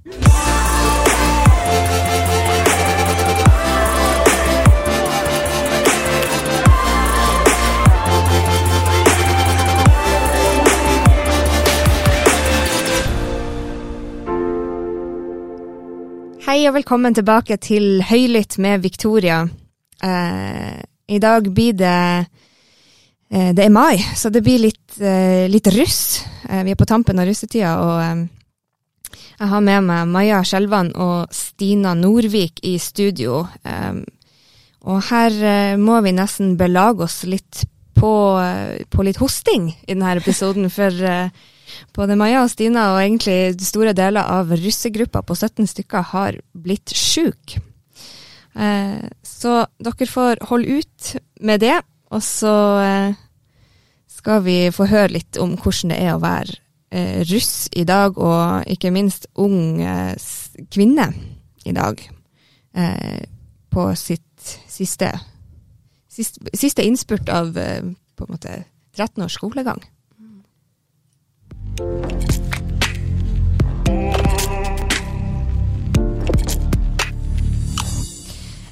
Hei og velkommen tilbake til Høylytt med Victoria. Eh, I dag blir det eh, Det er mai, så det blir litt, eh, litt russ. Eh, vi er på tampen av russetida, og eh, jeg har med meg Maja Skjelvan og Stina Nordvik i studio. Eh, og her må vi nesten belage oss litt på, på litt hosting i denne episoden, for både Maja og Stina, og egentlig store deler av russegruppa på 17 stykker, har blitt sjuke. Eh, så dere får holde ut med det, og så eh, skal vi få høre litt om hvordan det er å være eh, russ i dag, og ikke minst ung eh, kvinne i dag. Eh, på sitt siste, siste, siste innspurt av eh, på en måte 13 års skolegang.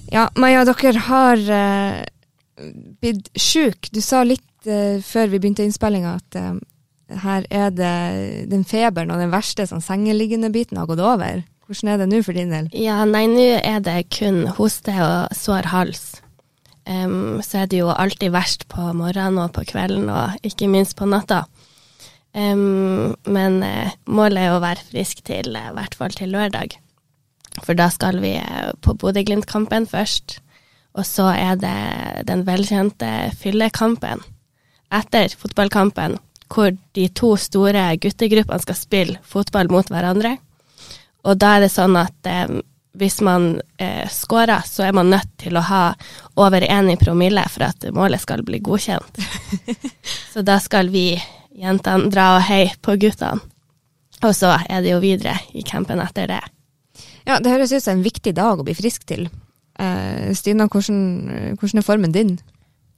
Ja, Maja, dere har eh, blitt sjuk. Du sa litt eh, før vi begynte innspillinga at uh, her er det den feberen og den verste sånn sengeliggende biten har gått over. Hvordan er det nå for din del? Ja, nei, nå er det kun hoste og sår hals. Um, så er det jo alltid verst på morgenen og på kvelden, og ikke minst på natta. Um, men uh, målet er å være frisk til i uh, hvert fall til lørdag. For da skal vi uh, på Bodø-Glimt-kampen først. Og så er det den velkjente fyllekampen etter fotballkampen, hvor de to store guttegruppene skal spille fotball mot hverandre. Og da er det sånn at eh, hvis man eh, scorer, så er man nødt til å ha over én i promille for at målet skal bli godkjent. så da skal vi jentene dra og heie på guttene. Og så er det jo videre i campen etter det. Ja, det høres ut som en viktig dag å bli frisk til. Eh, Stina, hvordan, hvordan, er formen din?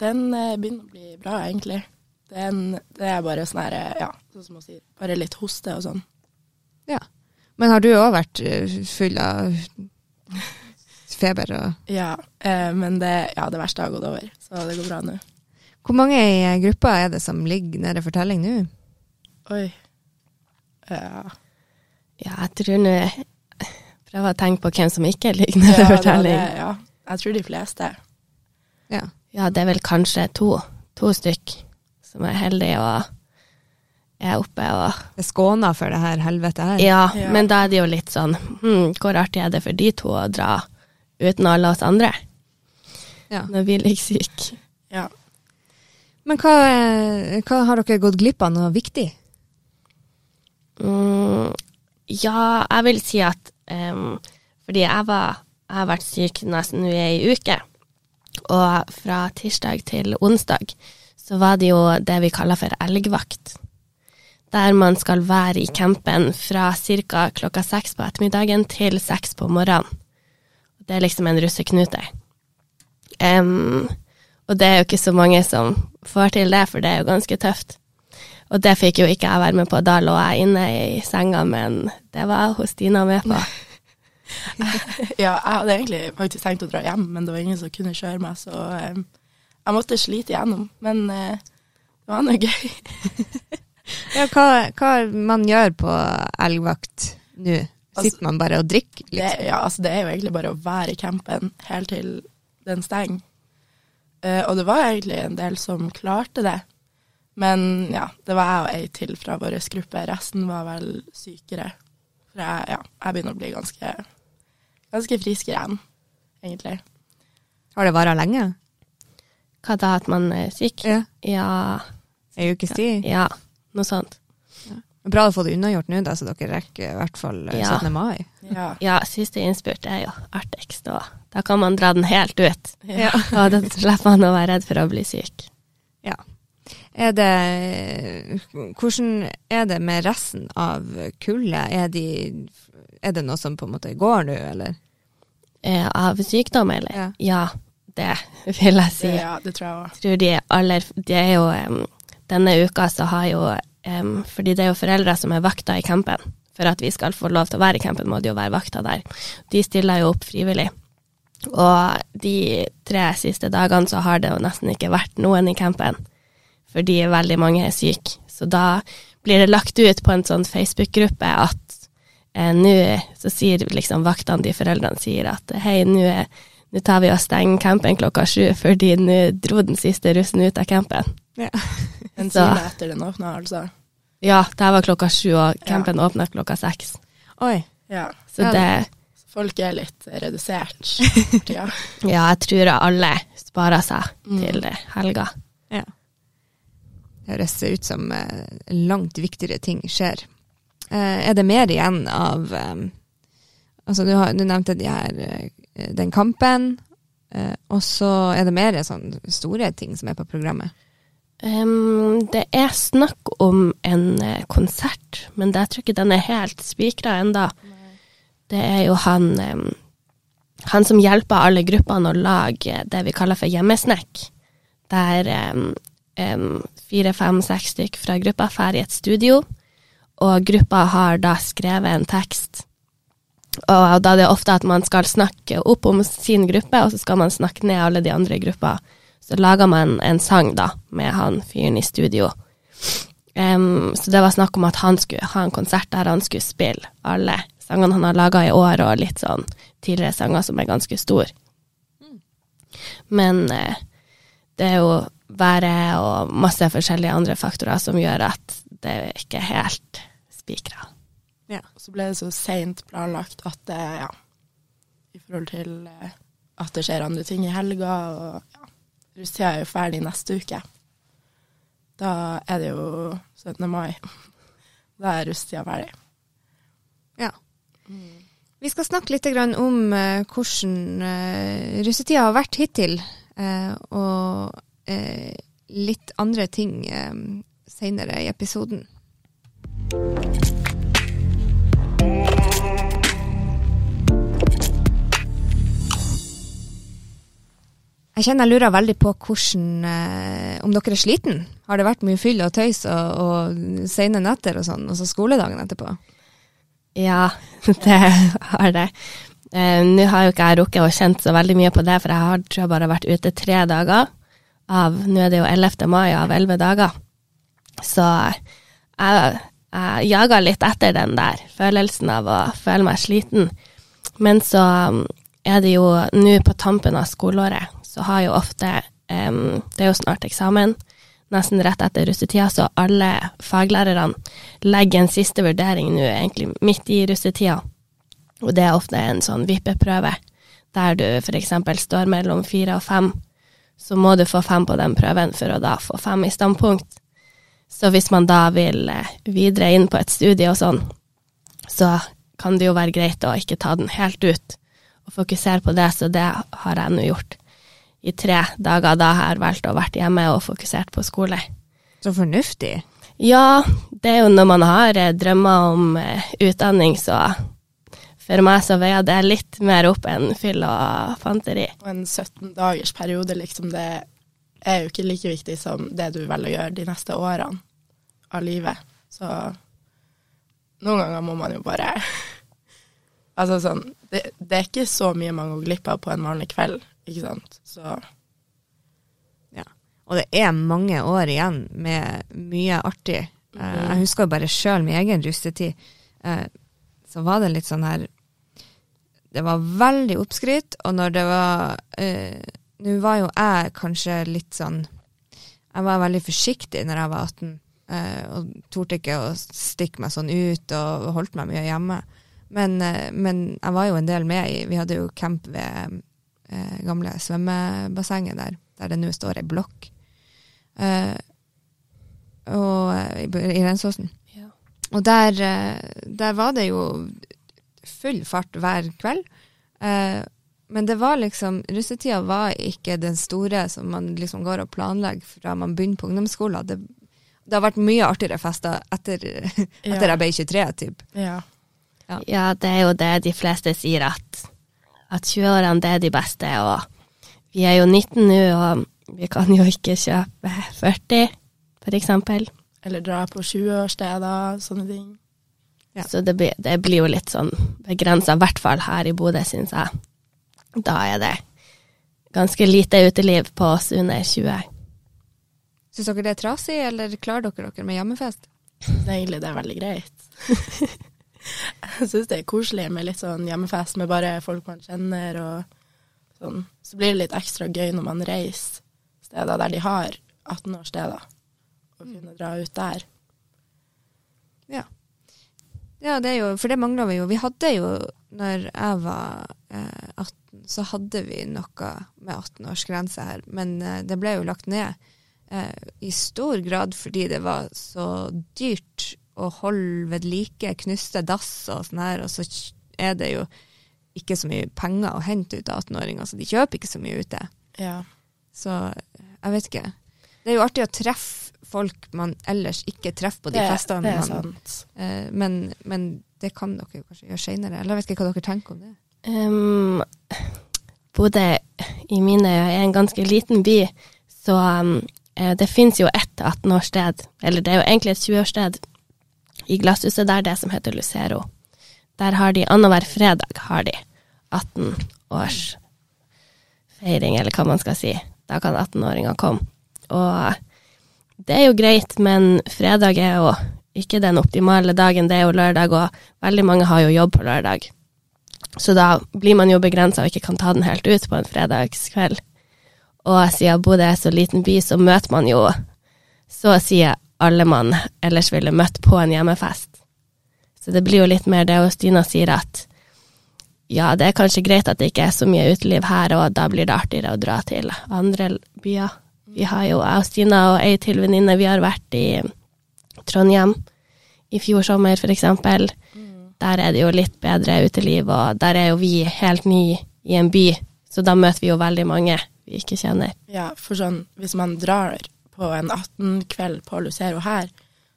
Den eh, begynner å bli bra, egentlig. Den, det er bare sånn her, ja, sånn som å sier, bare litt hoste og sånn. Ja. Men har du òg vært eh, full av feber og Ja, eh, men det, ja, det verste har gått over, så det går bra nå. Hvor mange i gruppa er det som ligger nede for telling nå? Oi. Ja. ja, jeg tror nå Prøver å tenke på hvem som ikke ligger nede ja, for telling. Det, ja, jeg tror de fleste. Ja. ja, det er vel kanskje to, to stykk som er heldige og er oppe og Er skåna for det her helvete her? Ja, ja, men da er det jo litt sånn hm, Hvor artig er det for de to å dra uten alle oss andre? Ja. Når vi ligger syke. Ja. Men hva, hva, har dere gått glipp av noe viktig? Mm, ja, jeg vil si at um, Fordi jeg, var, jeg har vært syk nesten nå i ei uke. Og fra tirsdag til onsdag så var det jo det vi kaller for elgvakt. Der man skal være i campen fra ca. klokka seks på ettermiddagen til seks på morgenen. Det er liksom en russeknute. Um, og det er jo ikke så mange som får til det, for det er jo ganske tøft. Og det fikk jo ikke jeg være med på. Da lå jeg inne i senga, men det var hun Stina med på. ja, jeg hadde egentlig faktisk tenkt å dra hjem, men det var ingen som kunne kjøre meg, så um, jeg måtte slite igjennom. Men uh, det var nå gøy. ja, hva, hva man gjør på elgvakt nå? Sitter altså, man bare og drikker, liksom? Det, ja, altså det er jo egentlig bare å være i campen helt til den stenger. Uh, og det var egentlig en del som klarte det. Men ja, det var jeg og ei til fra vår gruppe. Resten var vel sykere. For jeg, ja, jeg begynner å bli ganske, ganske frisk igjen, egentlig. Har det vart lenge? Hva da, at man er syk? Ja. ja. Ei ukes tid? Ja, noe sånt. Bra å få det unnagjort nå, da, så dere rekker i hvert fall ja. 17. mai. Ja. ja, siste innspurt er jo artigst, og da kan man dra den helt ut. Ja. og da slipper man å være redd for å bli syk. Ja. Er det Hvordan er det med resten av kullet? Er, de, er det noe som på en måte går nå, eller? Eh, av sykdom, eller? Ja. ja. Det vil jeg si. Ja, det tror jeg òg. Tror de aller De er jo um, Denne uka så har jo um, Fordi det er jo foreldre som er vakta i campen. for at vi skal få lov til å være i campen, må de jo være vakta der. De stiller jo opp frivillig. Og de tre siste dagene så har det jo nesten ikke vært noen i campen, fordi veldig mange er syke. Så da blir det lagt ut på en sånn Facebook-gruppe at eh, nå så sier liksom vaktene de foreldrene sier at hei, nå nå tar vi og stenger campen klokka sju, fordi nå dro den siste russen ut av campen. Ja. En Så- time etter den åpna, altså. Ja, det her var klokka sju, og campen åpna klokka seks. Oi. Ja. Så Ja. det Folk er litt redusert ja. Ja, jeg tror alle sparer seg Mm. til helga. Ja. Det høres ut som eh, langt viktigere ting skjer. Eh, er det mer igjen av eh, Altså, du, har, du nevnte de her, den kampen, eh, og så er det mer sånn store ting som er på programmet. Um, det er snakk om en eh, konsert, men jeg tror ikke den er helt spikra enda. Det er jo han em, han som hjelper alle gruppene å lage det vi kaller for hjemmesnekk. Der em, fire, fem, seks stykk fra gruppa drar i et studio, og gruppa har da skrevet en tekst. Og da er det ofte at man skal snakke opp om sin gruppe, og så skal man snakke ned alle de andre i gruppa. Så laga man en sang da, med han fyren i studio. Um, så det var snakk om at han skulle ha en konsert der han skulle spille alle sangene han har laga i år, og litt sånn tidligere sanger som er ganske store. Men uh, det er jo været og masse forskjellige andre faktorer som gjør at det ikke er helt spikra. Så ble det så seint planlagt at det, ja I forhold til eh, at det skjer andre ting i helga, og ja Russetida er jo ferdig neste uke. Da er det jo 17. mai. Da er russetida ferdig. Ja. Vi skal snakke litt om eh, hvordan uh, russetida har vært hittil, eh, og eh, litt andre ting seinere i episoden. Jeg kjenner jeg lurer veldig på hvordan, eh, om dere er sliten. Har det vært mye fyll og tøys og, og sene netter og sånn, og så skoledagen etterpå? Ja, det har det. Eh, Nå har jo ikke jeg rukket å kjent så veldig mye på det, for jeg har tror jeg bare vært ute tre dager av Nå er det jo 11. mai av elleve dager. Så jeg, jeg jaga litt etter den der følelsen av å føle meg sliten. Men så um, er det jo nå på tampen av skoleåret, så har jo ofte um, Det er jo snart eksamen, nesten rett etter russetida, så alle faglærerne legger en siste vurdering nå, egentlig midt i russetida. Og det er ofte en sånn vippeprøve, der du f.eks. står mellom fire og fem. Så må du få fem på den prøven for å da få fem i standpunkt. Så hvis man da vil eh, videre inn på et studie og sånn, så kan det jo være greit å ikke ta den helt ut, og fokusere på det. Så det har jeg nå gjort i tre dager. Da har jeg valgt å vært hjemme og fokusert på skole. Så fornuftig. Ja, det er jo når man har eh, drømmer om eh, utdanning, så for meg så veier det litt mer opp enn fyll og fanteri. En 17 dagers periode, liksom, det er jo ikke like viktig som det du velger å gjøre de neste årene av livet. Så noen ganger må man jo bare Altså sånn det, det er ikke så mye man går glipp av på en vanlig kveld, ikke sant. Så Og det er mange år igjen med mye artig. Eh, jeg husker jo bare sjøl min egen russetid. Eh, så var det litt sånn her Det var veldig oppskrytt, og når det var eh, Nå var jo jeg kanskje litt sånn Jeg var veldig forsiktig når jeg var 18, eh, og torde ikke å stikke meg sånn ut, og holdt meg mye hjemme. Men, men jeg var jo en del med i Vi hadde jo camp ved eh, gamle svømmebassenget der, der det nå står ei blokk. Eh, og eh, i, i Rensåsen. Ja. Og der, eh, der var det jo full fart hver kveld. Eh, men det var liksom Russetida var ikke den store som man liksom går og planlegger fra man begynner på ungdomsskolen. Det, det har vært mye artigere fester etter, etter jeg ble 23, typ. ja. Ja, det er jo det de fleste sier, at, at 20-årene det er de beste. Og vi er jo 19 nå, og vi kan jo ikke kjøpe 40, for eksempel. Eller dra på 20-årssteder, sånne ting. Ja. Så det blir, det blir jo litt sånn begrensa, i hvert fall her i Bodø, syns jeg. Da er det ganske lite uteliv på oss under 20. Syns dere det er trasig, eller klarer dere dere med hjemmefest? Egentlig det er veldig greit. jeg syns det er koselig med litt sånn hjemmefest med bare folk man kjenner og sånn. Så blir det litt ekstra gøy når man reiser steder der de har 18-årssteder, og kunne dra ut der. Ja. Ja, det er jo, for det mangler vi jo. Vi hadde jo, når jeg var eh, 18, så hadde vi noe med 18-årsgrense her, men eh, det ble jo lagt ned eh, i stor grad fordi det var så dyrt å holde ved like knuste dass og sånn her, og så er det jo ikke så mye penger å hente ut av 18-åringer, så de kjøper ikke så mye ute. Ja. Så jeg vet ikke. Det er jo artig å treffe folk man ellers ikke treffer på de festene. det er man- sant. Eh, men, men det kan dere kanskje gjøre seinere. Eller jeg vet ikke hva dere tenker om det. Um, Bodø i mine øyne er en ganske liten by, så um, det fins jo ett 18-årssted, eller det er jo egentlig et 20-årssted, i Glasshuset der, det som heter Lucero. Der har de annenhver fredag har de 18-årsfeiring, eller hva man skal si. Da kan 18-åringer komme. Og det er jo greit, men fredag er jo ikke den optimale dagen, det er jo lørdag, og veldig mange har jo jobb på lørdag. Så da blir man jo begrensa og ikke kan ta den helt ut på en fredagskveld. Og siden Bodø er så liten by, så møter man jo så å si alle man ellers ville møtt på en hjemmefest. Så det blir jo litt mer det og Stina sier at ja, det er kanskje greit at det ikke er så mye uteliv her, og da blir det artigere å dra til andre byer. Vi har jo, jeg og Stina og ei til venninne, vi har vært i Trondheim i fjor sommer, for eksempel. Der er det jo litt bedre uteliv, og der er jo vi helt ny i en by, så da møter vi jo veldig mange vi ikke kjenner. Ja, for sånn, hvis man drar på en 18-kveld på Lucero her,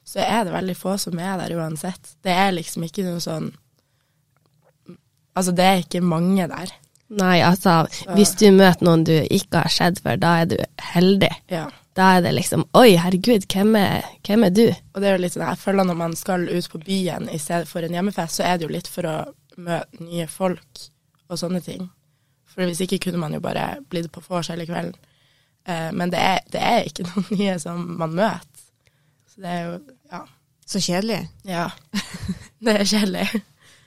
så er det veldig få som er der uansett. Det er liksom ikke noe sånn Altså, det er ikke mange der. Nei, altså, hvis du møter noen du ikke har sett før, da er du heldig. Ja. Da er det liksom Oi, herregud, hvem er, hvem er du? Og det er jo litt sånn, jeg føler når man skal ut på byen i stedet for en hjemmefest, så er det jo litt for å møte nye folk og sånne ting. For hvis ikke kunne man jo bare blitt på vors hele kvelden. Eh, men det er, det er ikke noen nye som man møter. Så det er jo Ja. Så kjedelig. Ja. Det er kjedelig.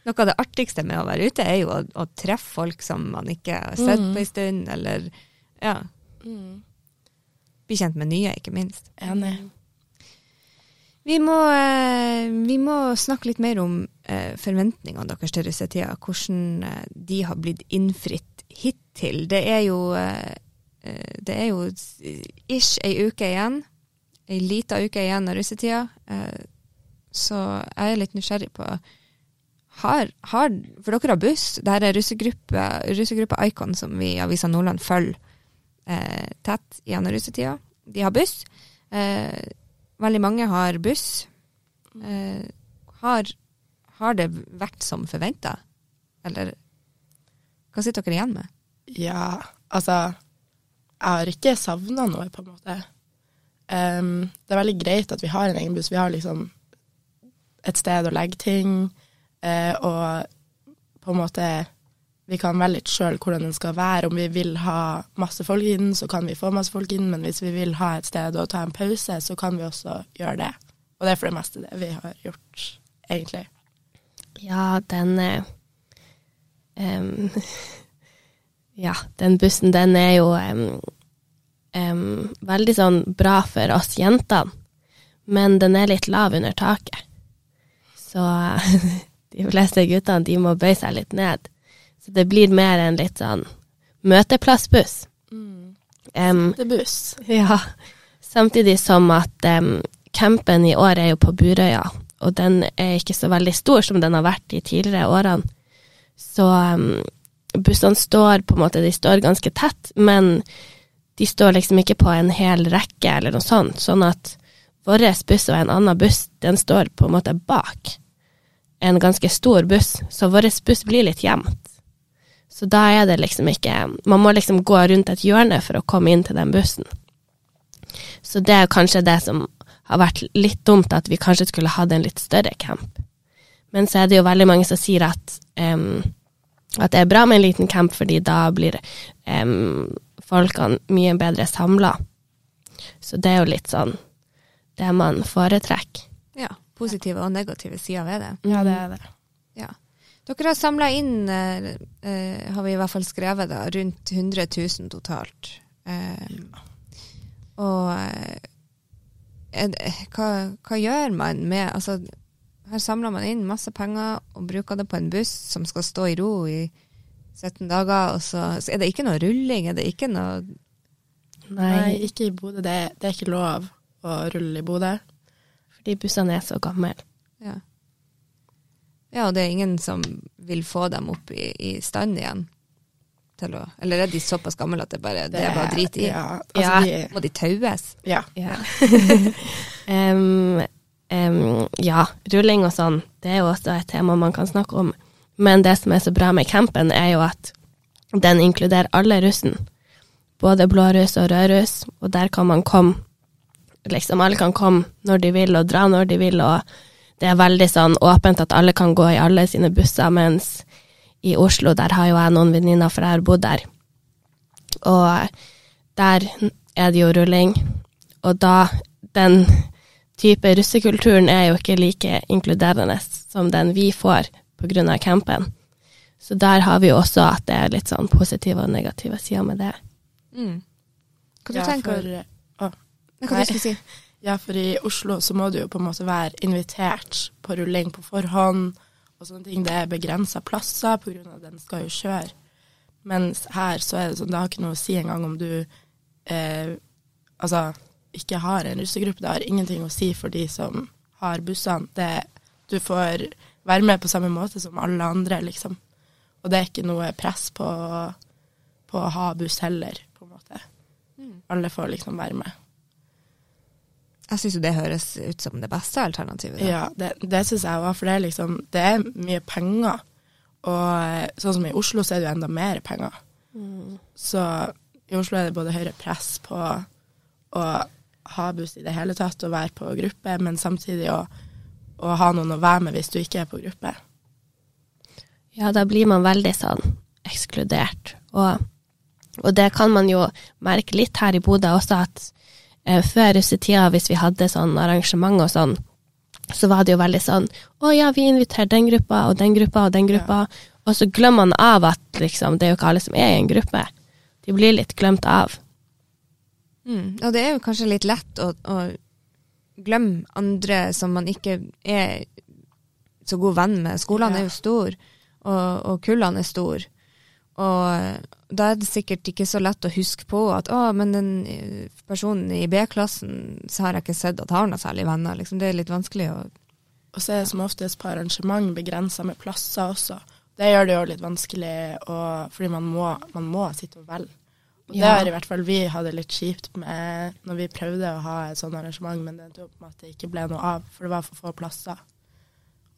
Noe av det artigste med å være ute, er jo å, å treffe folk som man ikke har sett på en stund, eller ja, bli kjent med nye, ikke minst. Enig. Vi må, eh, vi må snakke litt mer om eh, forventningene deres til russetida. Hvordan de har blitt innfridd hittil. Det er jo, det er jo ish ei uke igjen. Ei lita uke igjen av russetida. Eh, så jeg er litt nysgjerrig på har, har, For dere har buss. Dette er russegruppe, russegruppe Icon, som vi i Avisa Nordland følger eh, tett gjennom russetida. De har buss. Eh, veldig mange har buss. Eh, har, har det vært som forventa? Eller hva sitter dere igjen med? Ja, altså Jeg har ikke savna noe, på en måte. Um, det er veldig greit at vi har en egen buss. Vi har liksom et sted å legge ting, uh, og på en måte Vi kan velge litt sjøl hvordan den skal være. Om vi vil ha masse folk inn, så kan vi få masse folk inn, men hvis vi vil ha et sted å ta en pause, så kan vi også gjøre det. Og det er for det meste det vi har gjort, egentlig. Ja, den em, Ja, den bussen, den er jo um, um, veldig sånn bra for oss jentene, men den er litt lav under taket. Så de fleste guttene, de må bøye seg litt ned. Så det blir mer en litt sånn møteplassbuss. Er buss. ja, samtidig som at um, campen i år er jo på Burøya, og den er ikke så veldig stor som den har vært de tidligere årene. Så em, bussene står på en måte, de står ganske tett, men de står liksom ikke på en hel rekke eller noe sånt, sånn at vår buss og en annen buss, den står på en måte bak en ganske stor buss, så vår buss blir litt jevnt. Så da er det liksom ikke Man må liksom gå rundt et hjørne for å komme inn til den bussen. Så det er kanskje det som har vært litt dumt, at vi kanskje skulle hatt en litt større camp. Men så er det jo veldig mange som sier at, em, at det er bra med en liten camp, fordi da blir um, folkene mye bedre samla. Så det er jo litt sånn det man foretrekker. Ja. Positive og negative sider ved det. Ja, det er det. Ja. Dere har samla inn, eh, eh, har vi i hvert fall skrevet, da, rundt 100 000 totalt. Eh, og det, hva, hva gjør man med Altså, her samler man inn masse penger og bruker det på en buss som skal stå i ro i 17 dager, og så, så er det ikke noe rulling? Er det ikke noe Nei, Nei, ikke i Bodø. Det, det er ikke lov å rulle i Bodø. fordi bussene er så gamle. Ja. ja, og det er ingen som vil få dem opp i, i stand igjen? Til å, eller er de såpass gamle at det bare det er bare drit i? Ja, altså Ja. De, Må de taues? ja. Ja. Em, em, ja, rulling og sånn, det er jo også et tema man kan snakke om. Men det som er så bra med campen, er jo at den inkluderer alle russen. Både blåruss og rødruss, og der kan man komme Liksom alle kan komme når de vil, og dra når de vil, og det er veldig sånn åpent at alle kan gå i alle sine busser, mens i Oslo, der har jo jeg noen venninner, for jeg har bodd der. Og der er det jo rulling, og da den type russekulturen er jo ikke like inkluderende som den vi får av campen. Så der har vi jo også at det er litt sånn positive og negative sider med det. Mm. Hva du ja, tenker du? Hva du Nei. skulle si? ja, for i Oslo så må du jo på en måte være invitert på rulling på forhånd og sånne ting. Det er begrensa plasser av at den skal jo kjøre. Mens her så er det sånn, det har ikke noe å si engang om du eh, altså ikke har en russegruppe. Det har ingenting å si for de som har bussene. Det, du får være med på samme måte som alle andre, liksom. Og det er ikke noe press på, på å ha buss heller, på en måte. Alle får liksom være med. Jeg syns jo det høres ut som det beste alternativet. da. Ja, det, det syns jeg òg, for det er liksom Det er mye penger. Og eh, sånn som i Oslo, så er det jo enda mer penger. Så i Oslo er det både høyere press på å ha buss i det hele tatt og være på gruppe, men samtidig å, å ha noen å være med hvis du ikke er på gruppe. Ja, da blir man veldig sånn ekskludert. Og, og det kan man jo merke litt her i Bodø også, at eh, før russetida, hvis vi hadde sånn arrangement og sånn, så var det jo veldig sånn Å ja, vi inviterer den gruppa og den gruppa og den gruppa. Og så glemmer man av at liksom, det er jo ikke alle som er i en gruppe. De blir litt glemt av. Mm. Og det er jo kanskje litt lett å, å glemme andre som man ikke er så god venn med. Skolene Ja. er jo store, og, og kullene er store. Og da er det sikkert ikke så lett å huske på at å, men den eh, personen i B-klassen så har jeg ikke sett at har noe særlig venner. Liksom. Det er litt vanskelig å Og så er det som oftest på arrangement begrensa med plasser også. Det gjør det jo litt vanskelig, å, fordi man må, man må sitte og velge. Og det Ja. har i hvert fall vi hadde litt kjipt med når vi prøvde å ha et sånt arrangement, men det endte opp med at det ikke ble noe av, for det var for få plasser.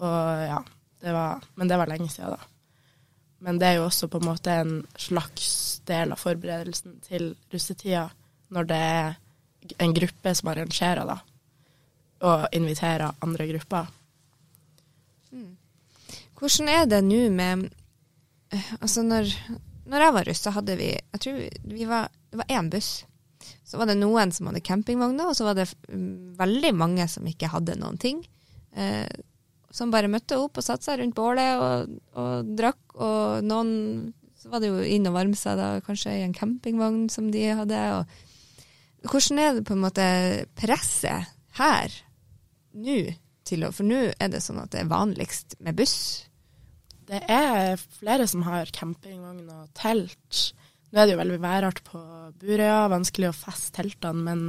Og ja, det var, men det var lenge siden, da. Men det er jo også på en måte en slags del av forberedelsen til russetida, når det er en gruppe som arrangerer, da, og inviterer andre grupper. Hvordan er det nå med eh, Altså, når, når jeg var russ, så hadde vi Jeg tror vi, var Det var én buss. Så var det noen som hadde campingvogner, og så var det mm, veldig mange som ikke hadde noen ting. Eh, som bare møtte opp og satte seg rundt bålet og, og drakk. Og noen Så var det jo inn og varme seg da, kanskje i en campingvogn som de hadde. Og hvordan er det på en måte presset her nå? til For nå er det sånn at det er vanligst med buss. Det er flere som har campingvogn og telt. Nå er det jo veldig værart på Burøya, vanskelig å feste teltene, men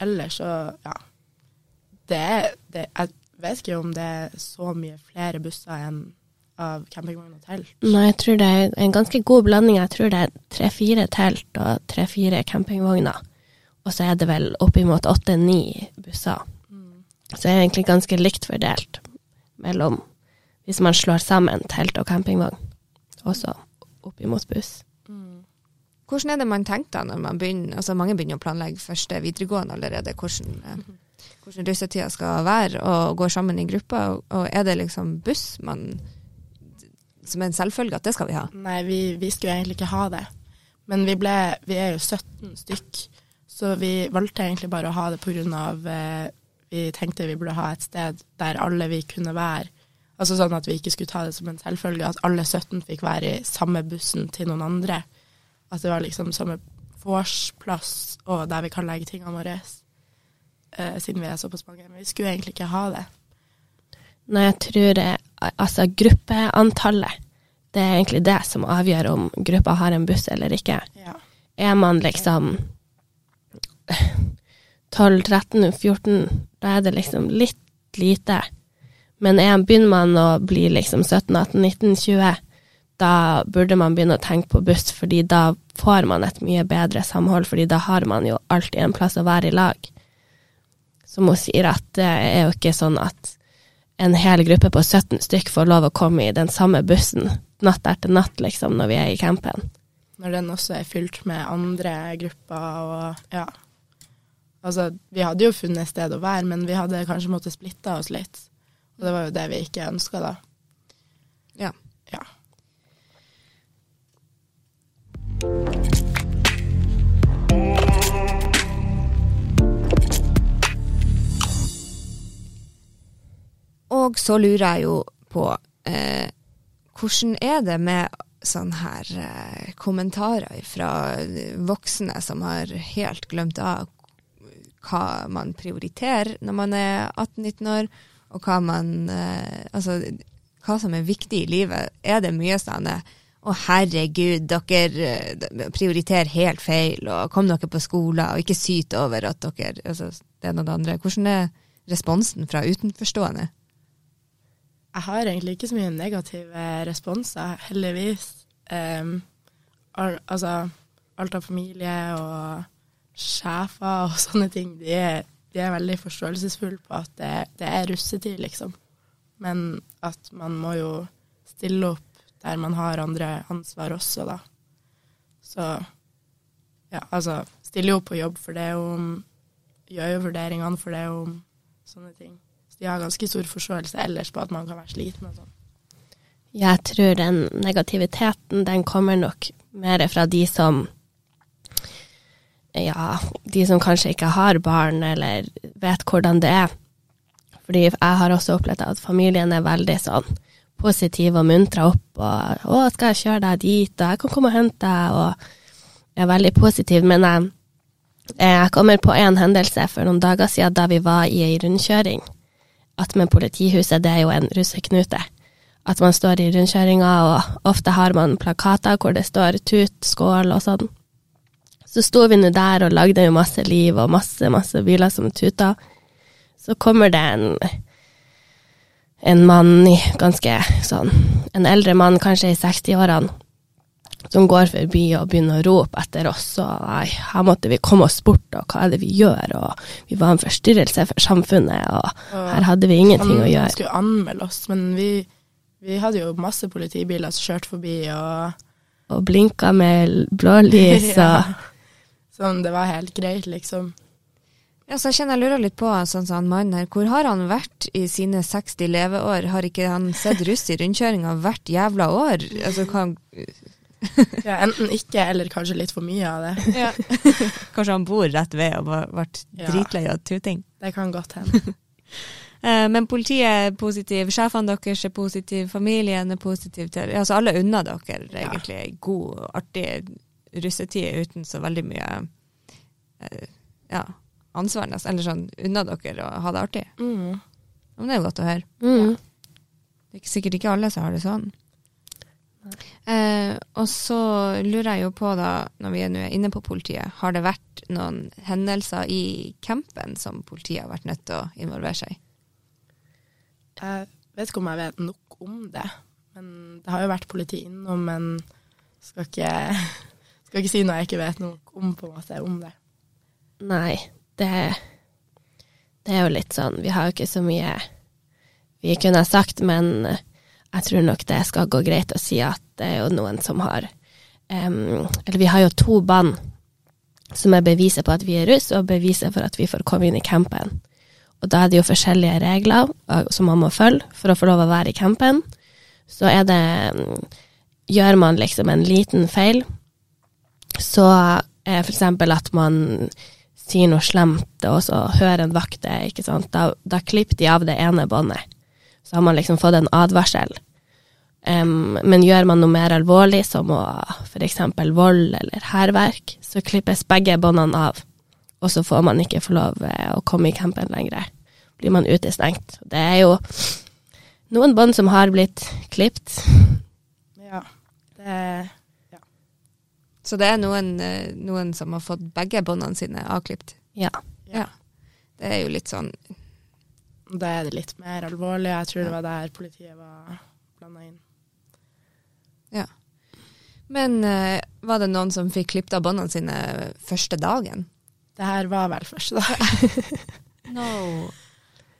ellers så, ja. Det er det, Jeg vet ikke om det er så mye flere busser enn av campingvogn og telt. Nei, jeg tror det er en ganske god blanding. Jeg tror det er tre-fire telt og tre-fire campingvogner. Og så er det vel oppimot åtte-ni busser. Så det er egentlig ganske likt fordelt mellom hvis man slår sammen telt og campingvogn. Også opp imot buss. Hvordan er det man tenker da når man begynner altså Mange begynner å planlegge første videregående allerede. Hvordan, eh, hvordan russetida skal være, og går sammen i grupper? Og, og er det liksom buss man som er en selvfølge at det skal vi ha? Nei, vi, vi skulle egentlig ikke ha det. Men vi ble Vi er jo 17 stykk, så vi valgte egentlig bare å ha det av eh, Vi tenkte vi burde ha et sted der alle vi kunne være. Altså sånn at vi ikke skulle ta det som en selvfølge at alle 17 fikk være i samme bussen til noen andre. At det var liksom samme vorsplass og der vi kan legge tingene våre. Eh, siden vi er såpass mange. Men vi skulle egentlig ikke ha det. Nei, jeg tror det, altså gruppeantallet, det er egentlig det som avgjør om gruppa har en buss eller ikke. Ja. Er man liksom 12, 13, 14, da er det liksom litt lite. Men er, begynner man å bli liksom 17, 18, 19, 20, da burde man begynne å tenke på buss, fordi da får man et mye bedre samhold, fordi da har man jo alltid en plass å være i lag. Som hun sier, at det er jo ikke sånn at en hel gruppe på 17 stykk får lov å komme i den samme bussen natt etter natt, liksom, når vi er i campen. Når den også er fylt med andre grupper og ja. Altså, vi hadde jo funnet sted å være, men vi hadde kanskje måttet splitte oss litt. Og det var jo det vi ikke ønska, da. Ja. Ja. Og så lurer jeg jo på eh, hvordan er det med sånne her eh, kommentarer fra voksne som har helt glemt av hva man prioriterer når man er 18-19 år, og hva man eh, Altså hva som er viktig i livet. Er det mye sånn eh, å herregud, dere eh, prioriterer helt feil, og kom dere på skolen, og ikke syt over at dere altså, det ene og det andre. Hvordan er responsen fra utenforstående? Jeg har egentlig ikke så mye negative responser, heldigvis. Um, al altså, alt av familie og sjefer og sånne ting, de er, de er veldig forståelsesfulle på at det, det, er russetid, liksom. Men at man må jo stille opp der man har andre ansvar også, da. Så ja, altså stille opp på jobb for det om Gjør jo vurderingene for det om sånne ting. Så de har ganske stor forståelse ellers på at man kan være sliten og sånn. Jeg tror den negativiteten, den kommer nok mer fra de som Ja, de som kanskje ikke har barn, eller vet hvordan det er. Fordi jeg har også opplevd at familien er veldig sånn positiv og muntra opp og 'Å, skal jeg kjøre deg dit?' og 'Jeg kan komme og hente deg', og er veldig positiv. Men jeg, jeg kommer på en hendelse for noen dager siden da vi var i ei rundkjøring. At med politihuset, det er jo en russeknute. At man står i rundkjøringa, og ofte har man plakater hvor det står 'tut', 'skål' og sånn. Så sto vi nå der og lagde jo masse liv og masse, masse biler som tuta. Så kommer det en en mann ganske sånn En eldre mann, kanskje i 60-årene, som går forbi og begynner å rope etter oss, og nei, her måtte vi komme oss bort, og hva er det vi gjør, og vi var en forstyrrelse for samfunnet, og, og her hadde vi ingenting å gjøre. Han skulle anmelde oss, men vi, vi hadde jo masse politibiler som kjørte forbi, og Og blinka med blålys og ja. Sånn, det var helt greit, liksom. Ja, så jeg kjenner jeg lurer litt på sånn som han mannen her. Hvor har han vært i sine 60 leveår? Har ikke han sett russ i rundkjøringa hvert jævla år? Altså, hva, Ja, enten ikke, eller kanskje litt for mye av det. ja. Kanskje han bor rett ved og har vært Ja. dritlei av tuting. Det kan godt hende. Eh, men politiet er positiv, sjefene deres er positive, familien er positiv til Altså alle unner dere egentlig ei god, artig russetid uten så veldig mye eh, ja, ansvar, nesten. Eller sånn unna dere å ha det artig. Mm. Men det er jo godt å høre. mm. Det er ikke sikkert ikke alle som har det sånn. Eh, og så lurer jeg jo på, da, når vi nå er inne på politiet, har det vært noen hendelser i campen som politiet har vært nødt til å involvere seg i? Jeg vet ikke om jeg vet nok om det. Men det har jo vært politi innom, men skal ikke, skal ikke si noe jeg ikke vet noe om, på en måte, om det. Nei, det, det er jo litt sånn Vi har jo ikke så mye vi kunne ha sagt, men jeg tror nok det skal gå greit å si at det er jo noen som har um, Eller vi har jo to band som er beviset på at vi er russ, og beviset for at vi får komme inn i campen. og da er det jo forskjellige regler som man må følge for å få lov å være i campen. Så er det Gjør man liksom en liten feil, så er for eksempel at man sier noe slemt, og så hører en vakt det, ikke sant, da, da klipper de av det ene båndet. Så har man liksom fått en advarsel. Um, men gjør man noe mer alvorlig, som å f.eks. vold eller hærverk, så klippes begge båndene av, og så får man ikke få lov eh, å komme i campen lenger. Blir man utestengt. Det er jo noen bånd som har blitt klipt. Ja. Det Så det er noen, eh, noen som har fått begge båndene sine avklipt. Ja. Ja. Det er jo litt sånn Da er det litt mer alvorlig. Jeg tror det var der politiet var blanda inn. Ja. Men eh, var det noen som fikk klippet av båndene sine første dagen? Det her var vel første dag. No.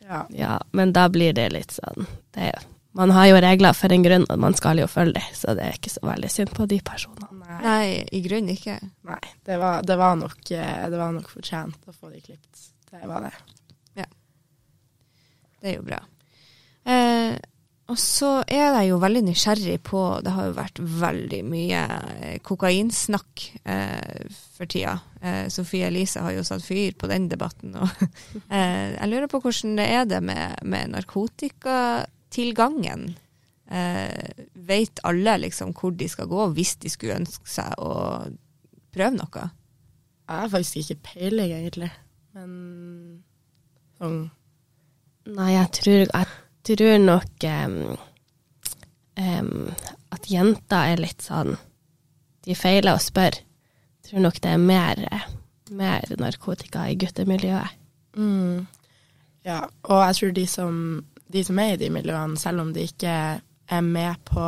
Ja. ja, men da blir det litt sånn det, Man har jo regler for en grunn, og man skal jo følge dem, så det er ikke så veldig synd på de personene. Nei, Nei, i grunnen ikke. nei det, var, det, var nok, eh, det var nok fortjent å få de klippet. Det var det. Ja. Det er jo bra. Eh, og så er jeg jo veldig nysgjerrig på Det har jo vært veldig mye eh, kokainsnakk eh, for tida. Eh, Sofie Elise har jo satt fyr på den debatten. Og, eh, jeg lurer på hvordan det er det med, med narkotikatilgangen. Eh, vet alle liksom hvor de skal gå hvis de skulle ønske seg å prøve noe? Jeg har faktisk ikke peiling, egentlig. Men sånn Nei, jeg tror, jeg tror nok um, um, at jenter er litt sånn De feiler å spørre. Jeg tror nok det er mer, mer narkotika i guttemiljøet. mm, Ja, og jeg tror de som, de som er i de miljøene, selv om de ikke er med på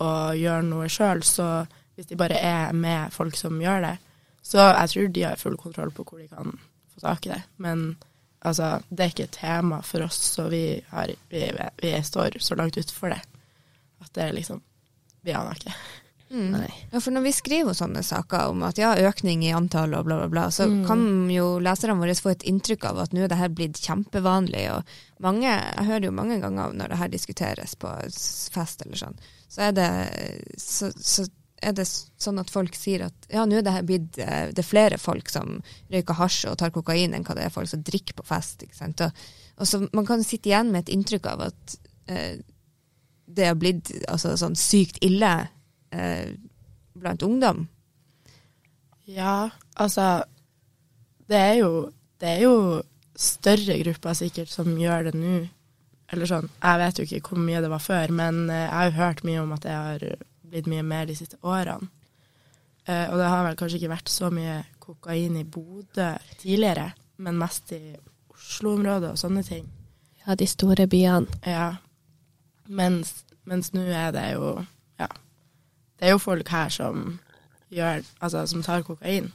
å gjøre noe sjøl, så hvis de bare er med folk som gjør det, så jeg tror de har full kontroll på hvor de kan få tak i det. Men altså, det er ikke et tema for oss, så vi, har, vi, vi står så langt utenfor det at det er liksom Vi aner ikke. Mm. Nei. Ja, for når vi skriver sånne saker om at ja, økning i antall og bla, bla, bla, så Mm. kan jo leserne våre få et inntrykk av at nå er det her blitt kjempevanlig. Og mange, jeg hører jo mange ganger når det her diskuteres på fest eller sånn, så er det, så, så er det sånn at folk sier at ja, nå er det her blitt eh, Det er flere folk som røyker hasj og tar kokain enn hva det er folk som drikker på fest. ikke sant? Og, og så Man kan sitte igjen med et inntrykk av at eh, det har blitt altså, sånn sykt ille eh, blant ungdom. Ja, altså Det er jo, det er jo større grupper sikkert som gjør det nå. Eller sånn, jeg vet jo ikke hvor mye det var før, men eh, jeg har jo hørt mye om at det har blitt mye mer de siste årene. Eh, og det har vel kanskje ikke vært så mye kokain i Bodø tidligere, men mest i Oslo-området og sånne ting. Ja, de store byene. Ja. Mens, mens nå er det jo. Det er jo folk her som gjør Altså, som tar kokain.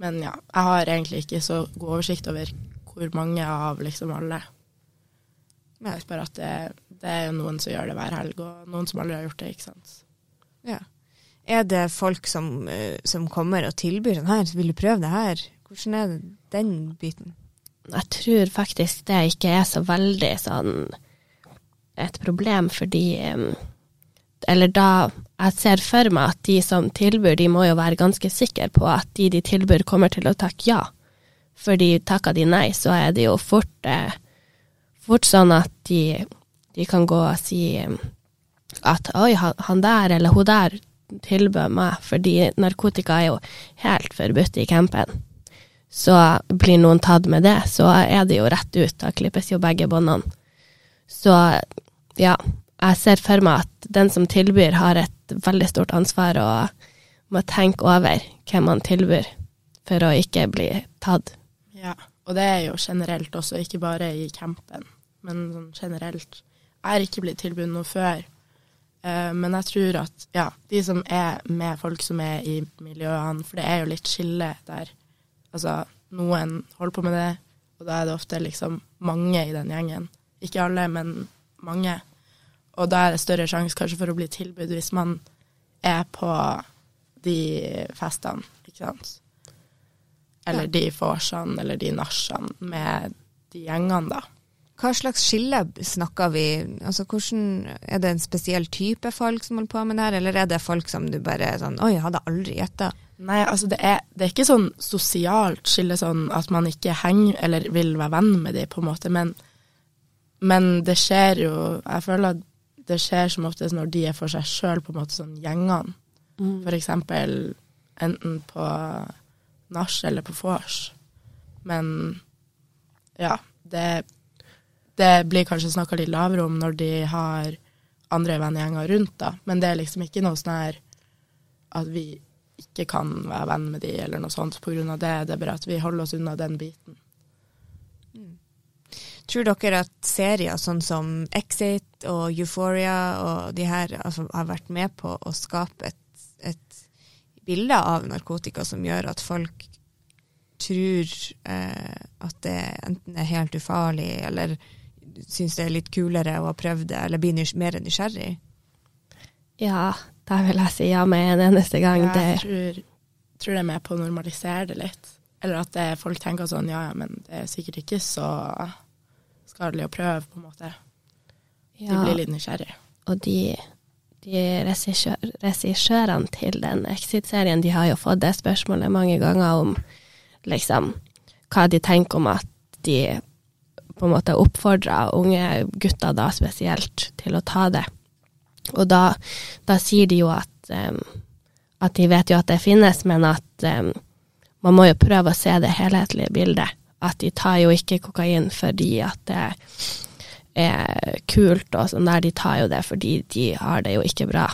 Men ja, jeg har egentlig ikke så god oversikt over hvor mange av liksom alle. Jeg vet bare at det, det er jo noen som gjør det hver helg, og noen som aldri har gjort det, ikke sant. Ja. Er det folk som, eh, som kommer og tilbyr sånn her, vil du prøve det her? Hvordan er den biten? Jeg tror faktisk det ikke er så veldig sånn et problem, fordi em, Eller da Jeg ser for meg at de som tilbyr, de må jo være ganske sikre på at de de tilbyr, kommer til å takke ja. Fordi takker de nei, så er det jo fort, eh, fort sånn at de, de kan gå og si at oi, han, han der eller hun der tilbød meg, fordi narkotika er jo helt forbudt i campen så blir noen tatt med det, så er det jo rett ut. Da klippes jo begge båndene. Så ja, jeg ser for meg at den som tilbyr, har et veldig stort ansvar og må tenke over hvem man tilbyr, for å ikke bli tatt. Ja, og det er jo generelt også, ikke bare i campen, men sånn generelt. Jeg har ikke blitt tilbudt noe før, eh, men jeg tror at ja, de som er med folk som er i miljøene, for det er jo litt skille der. Altså, noen holder på med det, og da er det ofte liksom mange i den gjengen. Ikke alle, men mange. Og da er det større sjanse kanskje for å bli tilbudt hvis man er på de festene, ikke sant. Eller Ja. de vorsene eller de nachene med de gjengene, da. Hva slags skille snakker vi? Altså, hvordan, er det en spesiell type folk som holder på med det her, eller er det folk som du bare sånn Oi, jeg hadde aldri gjetta. Nei, altså det er, det er ikke sånn sosialt skille sånn at man ikke henger eller vil være venn med de, på en måte, men, men det skjer jo Jeg føler at det skjer som oftest når de er for seg sjøl, på en måte sånn gjengene. For eksempel enten på nach eller på vors. Men ja, det, det blir kanskje snakka litt lavere om når de har andre vennegjenger rundt, da. Men det er liksom ikke noe sånn her at vi ikke kan være venn med de eller noe sånt av det. Det er bare at vi holder oss unna den biten. Tror dere at serier sånn som Exit og Euphoria og de her altså, har vært med på å skape et, et bilde av narkotika som gjør at folk tror eh, at det enten er helt ufarlig, eller syns det er litt kulere å ha prøvd det, eller blir nys mer nysgjerrig? Ja, da vil jeg si ja med en eneste gang. Jeg tror, tror det er med på å normalisere det litt. Eller at det, folk tenker sånn ja, ja, men det er sikkert ikke så skadelig å prøve, på en måte. De ja, blir litt nysgjerrige. og de, de regissørene til den Exit-serien, de har jo fått det spørsmålet mange ganger om liksom hva de tenker om at de på en måte oppfordrer unge gutter da spesielt til å ta det. Og da, da sier de jo at, um, at de vet jo at det finnes, men at um, man må jo prøve å se det helhetlige bildet. At de tar jo ikke kokain fordi at det er kult og sånn der, de tar jo det fordi de har det jo ikke bra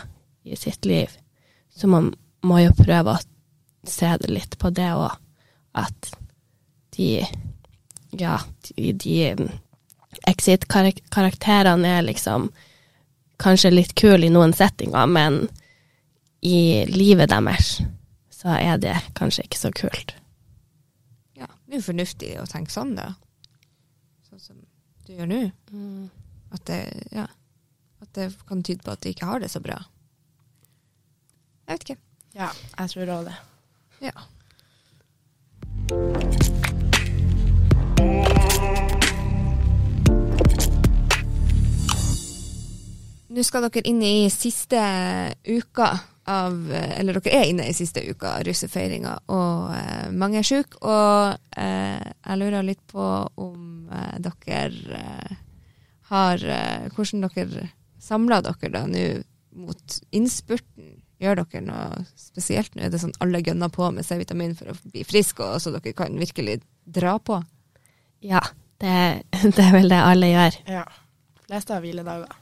i sitt liv. Så man må jo prøve å se det litt på det òg, at de Ja, de, de Exit-karakterene er liksom kanskje litt kule i noen settinger, men i livet deres så er det kanskje ikke så kult. Det er jo fornuftig å tenke sånn, da. Sånn som du gjør nå. At det, ja, at det kan tyde på at du ikke har det så bra. Jeg vet ikke. Ja, jeg tror òg det. Ja. Nå skal dere inn i siste uka av Eller dere er inne i siste uka av russefeiringa, og eh, mange er sjuke. Og eh, jeg lurer litt på om eh, dere eh, har eh, Hvordan dere samler dere da nå mot innspurten? Gjør dere noe spesielt nå? Er det sånn alle gønner på med C-vitamin for å bli friske, og så dere kan virkelig dra på? Ja, det, det er vel det alle gjør. Ja. Fleste har hviledager.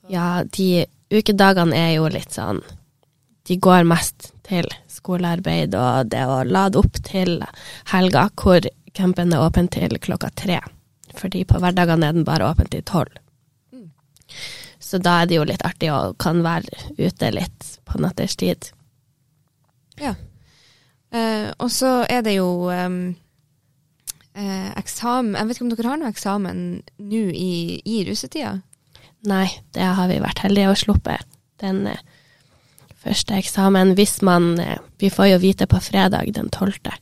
Så- Ja, de ukedagene er jo litt sånn De går mest til skolearbeid og det å lade opp til helga, hvor campen er åpen til klokka tre. Fordi på hverdagene er den bare åpen til tolv. Mm. Så da er det jo litt artig å kan være ute litt på natterstid. Ja. Eh, og så er det jo eh, eksamen Jeg vet ikke om dere har noe eksamen nå i, i russetida? Nei, det har vi vært heldige å sluppe. Den eh, første eksamen, hvis man eh, Vi får jo vite på fredag den tolvte.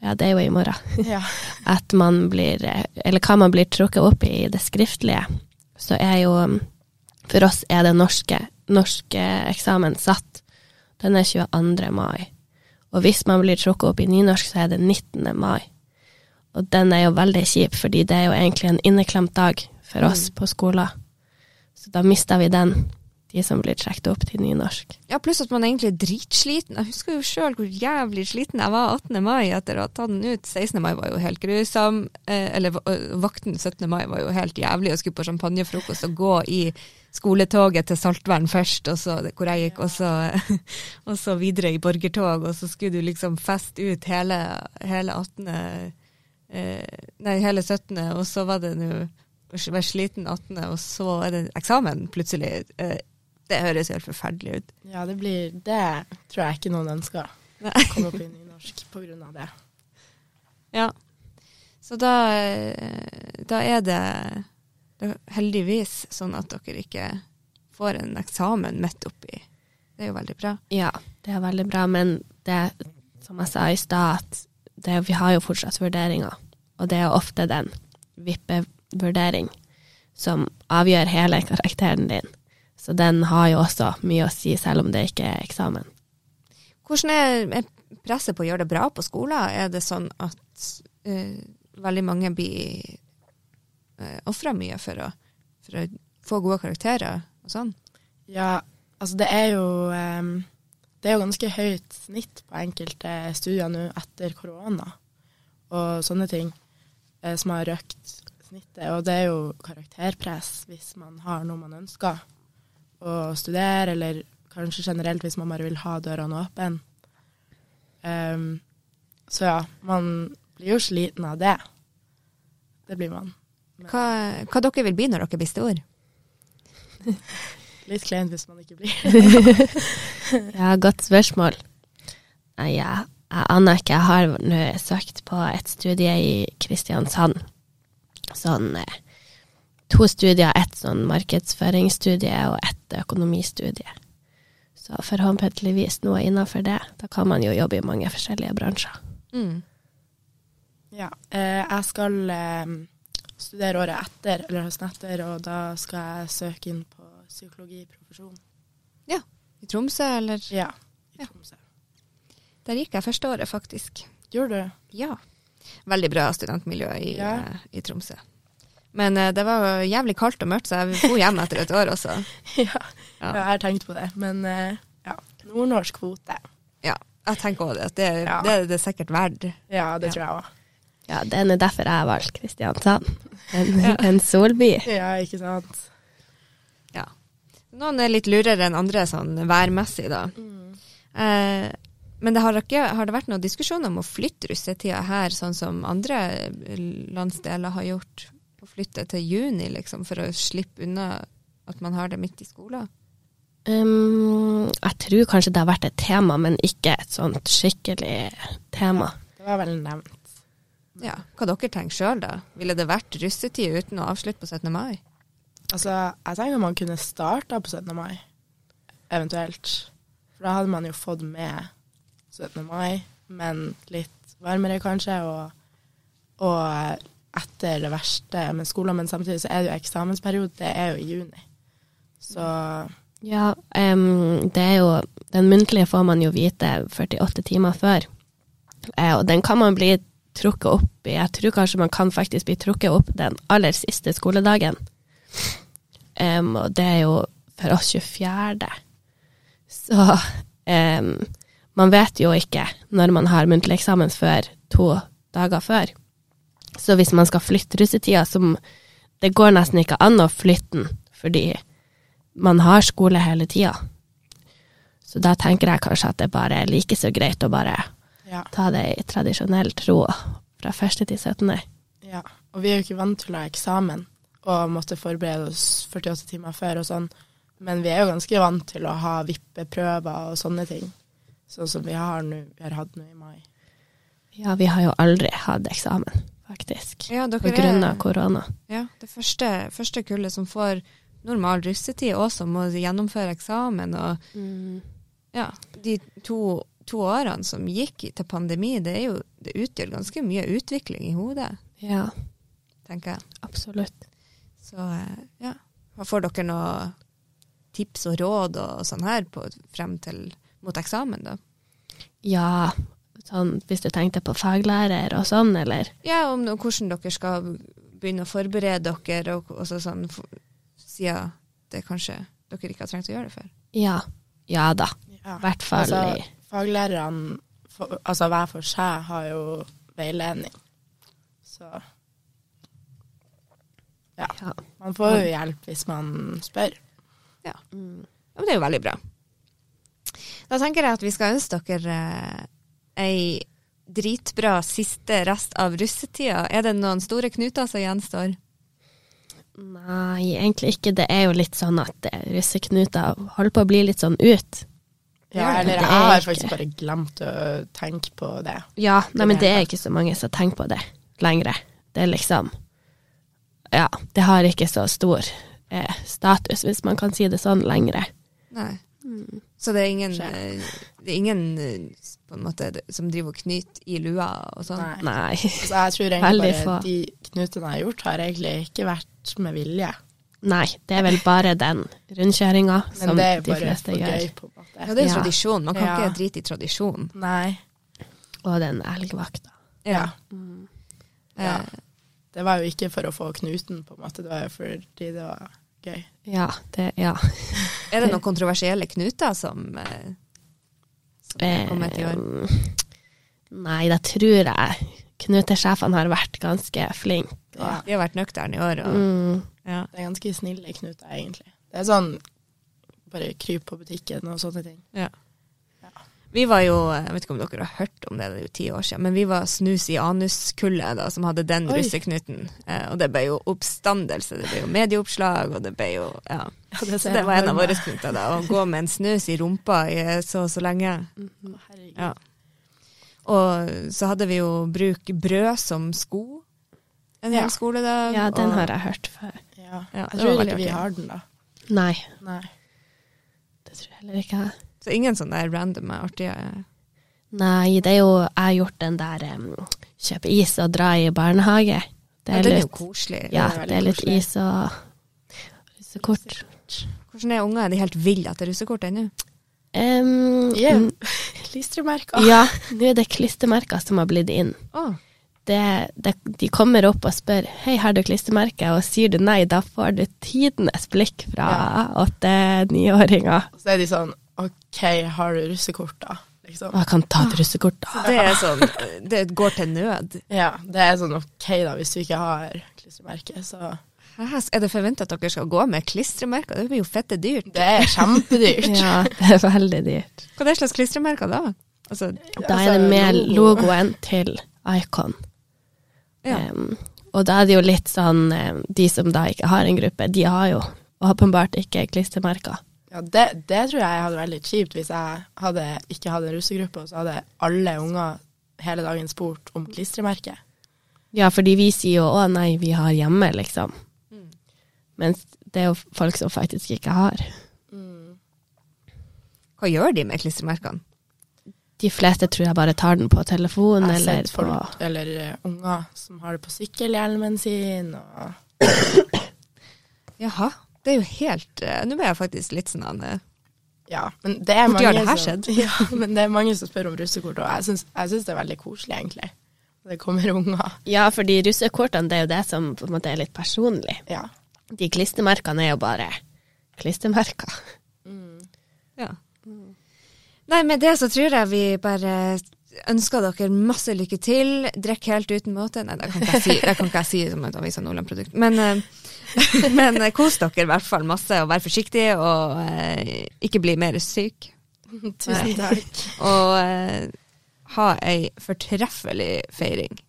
Ja, det er jo i morgen. Ja. at man blir Eller hva man blir trukket opp i det skriftlige, så er jo For oss er det norske, norske eksamen satt. Den er 22. mai. Og hvis man blir trukket opp i nynorsk, så er det 19. mai. Og den er jo veldig kjip, fordi det er jo egentlig en inneklemt dag for oss på skolen. Så da mista vi den, de som blir trukket opp til nynorsk. Ja, pluss at man egentlig er dritsliten. Jeg husker jo sjøl hvor jævlig sliten jeg var 18. mai etter å ha tatt den ut. 16. mai var jo helt grusom. Eh, eller eh, vakten 17. mai var jo helt jævlig. Jeg skulle på champagnefrokost og gå i skoletoget til Saltvern først, og så, hvor jeg gikk, og så, og så videre i borgertog, og så skulle du liksom feste ut hele, hele 18. Eh, nei, hele 17., og så var det nå være sliten 18., og så er det eksamen plutselig. Det høres helt forferdelig ut. ja, det blir Det tror jeg ikke noen ønsker. Nei. Å komme opp i nynorsk på grunn av det. Ja. Så da, eh, da er det det heldigvis sånn at dere ikke får en eksamen midt oppi. Det er jo veldig bra. Ja, det er veldig bra, men det, som jeg sa i stad, at det, vi har jo fortsatt vurderinger, og det er ofte den vippevurdering som avgjør hele karakteren din. Så den har jo også mye å si, selv om det ikke er eksamen. Hvordan er presset på å gjøre det bra på skolen? Er det sånn at uh, veldig mange blir uh, ofra mye for å, for å få gode karakterer og sånn? Ja, altså det er jo um, Det er jo ganske høyt snitt på enkelte studier nå etter korona og sånne ting uh, som har røkt snittet. Og det er jo karakterpress hvis man har noe man ønsker å studere, eller kanskje generelt hvis man bare vil ha dørene åpne. Um, så ja, man blir jo sliten av det. Det blir man. Hva, hva dere vil bli når dere blir store? Litt kleint hvis man ikke blir. Ja, godt spørsmål. Nei, ja, jeg aner ikke. Jeg har nå søkt på et studie i Kristiansand. Sånn eh, to studier, ett sånn markedsføringsstudie og ett økonomistudie. Så forhåpentligvis noe innenfor det. Da kan man jo jobbe i mange forskjellige bransjer. Mm. Ja, eh, jeg skal eh, studere året etter, eller høsten etter, og da skal jeg søke inn på psykologiprofesjon. I Tromsø, eller? Ja, i Ja. Tromsø. Der gikk jeg første året, faktisk. Gjorde du? Ja. Veldig bra studentmiljø i, Ja. eh, i Tromsø. Men eh, det var jævlig kaldt og mørkt, så jeg dro hjem etter et år også. ja. Ja. jeg har tenkt på det. Men eh, ja, nordnorsk kvote. Ja, jeg tenker òg det. at Det, Ja. det er det sikkert verdt. Ja, det Ja. tror jeg òg. Ja, det er derfor jeg har valgt Kristiansand. En, en solby. Ja, ikke sant. Ja. Noen er litt lurere enn andre sånn værmessig, da. Eh, men det har, ikke, har det vært noen diskusjon om å flytte russetida her, sånn som andre landsdeler har gjort? Å flytte til juni, liksom, for å slippe unna at man har det midt i skolen? Um, jeg tror kanskje det har vært et tema, men ikke et sånt skikkelig tema. Det var vel nevnt. Ja. Hva dere tenker sjøl, da? Ville det vært russetid uten å avslutte på 17. mai? Altså, jeg tenker man kunne starta på 17. mai, eventuelt. For da hadde man jo fått med 17. mai, men litt varmere kanskje, og, og etter det verste med skolen. Men samtidig så er det jo eksamensperiode, det er jo i juni. Så Ja, um, det er jo Den muntlige får man jo vite 48 timer før. uh, og den kan man bli trukket opp i. Jeg tror kanskje man kan faktisk bli trukket opp den aller siste skoledagen. Um, og det er jo for oss 24. Så um, man vet jo ikke når man har muntlig eksamen før to dager før. Så hvis man skal flytte russetida, som Det går nesten ikke an å flytte den, fordi man har skole hele tida. Så da tenker jeg kanskje at det bare er like så greit å bare ja. ta det i tradisjonell tro fra første til 17. ja. Og vi er jo ikke vant til å ha eksamen og måtte forberede oss 48 timer før og sånn. Men vi er jo ganske vant til å ha vippeprøver og sånne ting. Sånn som vi har, nu, vi har hatt nå i mai. Ja, vi har jo aldri hatt eksamen, faktisk. Ja, På grunn av korona. ja, det første, første kullet som får normal russetid, også, må gjennomføre eksamen. Og ja, de to, to årene som gikk til pandemi, det, jo, det utgjør ganske mye utvikling i hodet, Ja, tenker jeg. absolutt. Så eh, ja, får dere noe tips og råd og sånn her på, frem til mot eksamen, da? Ja, sånn hvis du tenkte på faglærer og sånn, eller? Ja, om no- hvordan dere skal begynne å forberede dere, og også sånn, for, siden det kanskje dere ikke har trengt å gjøre det før. Ja. Ja da. Ja. I hvert fall Altså, i faglærerne, for, altså hver for seg, har jo veiledning. Så ja. ja. Man får jo hjelp hvis man spør. Mm. Ja, men det er jo veldig bra. Da tenker jeg at vi skal ønske dere eh, ei dritbra siste rest av russetida. Er det noen store knuter som gjenstår? Nei, egentlig ikke. Det er jo litt sånn at eh, russeknuter holder på å bli litt sånn ut. Ja, eller jeg har faktisk bare glemt å tenke på det. Ja, nei, men Det er ikke så mange som tenker på det lenger. Det er liksom Ja, det har ikke så stor eh, status, hvis man kan si det sånn, lenger. Nei. Så det er ingen eh, det er ingen eh, på en måte som driver og knyter i lua og sånn? Nei. Nei. Så jeg tror egentlig bare de knutene jeg har gjort, har egentlig ikke vært med vilje. Nei, det er vel bare den rundkjøringa Men som det er de bare fleste for gjør. gøy, på en måte. Ja, det er Ja. tradisjon. Man kan Ja. ikke drite i tradisjon. Nei. Og den elgvakta. Ja. Ja. Eh, Det var jo ikke for å få knuten, på en måte. Det var jo fordi det var gøy. Ja, det Ja. Er det noen kontroversielle knuter som, eh, som er kommet i år? Eh, Nei, det tror jeg knutesjefene har vært ganske flinke. Ja. De har vært nøkterne i år. Og, Mm. ja. Det er ganske snille knuter, egentlig. Det er sånn bare kryp på butikken og sånne ting. Vi var jo, jeg vet ikke om dere har hørt om det, det er jo ti år siden, men vi var snus i anuskullet da, som hadde den Oi. russeknuten. Eh, og det ble jo oppstandelse, det ble jo medieoppslag, og det ble jo, ja. Ja, Så det var en av våre knuter da, å gå med en snus i rumpa i så og så lenge. Herregud. Ja. Og så hadde vi jo bruk brød som sko en hel Ja. skoledag. Ja, den og- har jeg hørt før. Ja. Ja, Jeg tror ikke vi har den, da. Nei, Nei. det tror jeg heller ikke. Så ingen sånne random artige Nei, det er jo Jeg har gjort den der um, kjøpe is og dra i barnehage. Det ja, litt, er jo koselig. ja, det er det er litt koselig. is og russekort. Hvordan er unger? Er de helt ville etter russekort ennå? Um, Yeah. Klistremerker. Ja, nå er det klistremerker som har blitt inn. Å, Det, det, de kommer opp og spør hei, har du klistremerke, og sier du nei, da får du tidenes blikk fra åtte-niåringer. Og så er de sånn OK, har du russekort, da? Liksom. Jeg kan ta et russekort, da. det er sånn Det går til nød. Ja, det er sånn OK, da, hvis du ikke har klistremerke, så Er det forventa at dere skal gå med klistremerker? Det blir jo fette dyrt. Det er kjempedyrt. Ja, det er veldig dyrt. Hva er det slags klistremerker da? Altså, Da er det med logoen til Icon. ja. Um, og da er det jo litt sånn De som da ikke har en gruppe, de har jo åpenbart ikke klistremerker. Ja, det, det tror jeg hadde vært litt kjipt hvis jeg hadde ikke hadde en russegruppe, og så hadde alle unger hele dagen spurt om klistremerket. Ja, fordi vi sier jo 'å nei, vi har hjemme', liksom. Mens det er jo folk som faktisk ikke har. Hva gjør de med klistremerkene? De fleste tror jeg bare tar den på telefonen Jeg eller på folk, eller eh, unger som har det på sykkelhjelmen sin, og Jaha. Det er jo helt uh, Nå ble jeg faktisk litt sånn eh, Ja, men det er mange det som. Ja, men det er mange som spør om russekort, og jeg syns, jeg syns det er veldig koselig, egentlig. Det kommer unger. Ja, fordi russekortene, det er jo det som på en måte er litt personlig. Ja. De klistremerkene er jo bare klistremerker. Ja. Nei, med det så tror jeg vi bare ønsker dere masse lykke til. Drikk helt uten måte. Nei, det kan ikke jeg si, det kan ikke jeg si som et Avisa Nordland-produkt. Men, eh, men eh, kos dere i hvert fall masse, og vær forsiktige, og eh, ikke bli mer syk. Tusen takk. Og eh, ha ei fortreffelig feiring.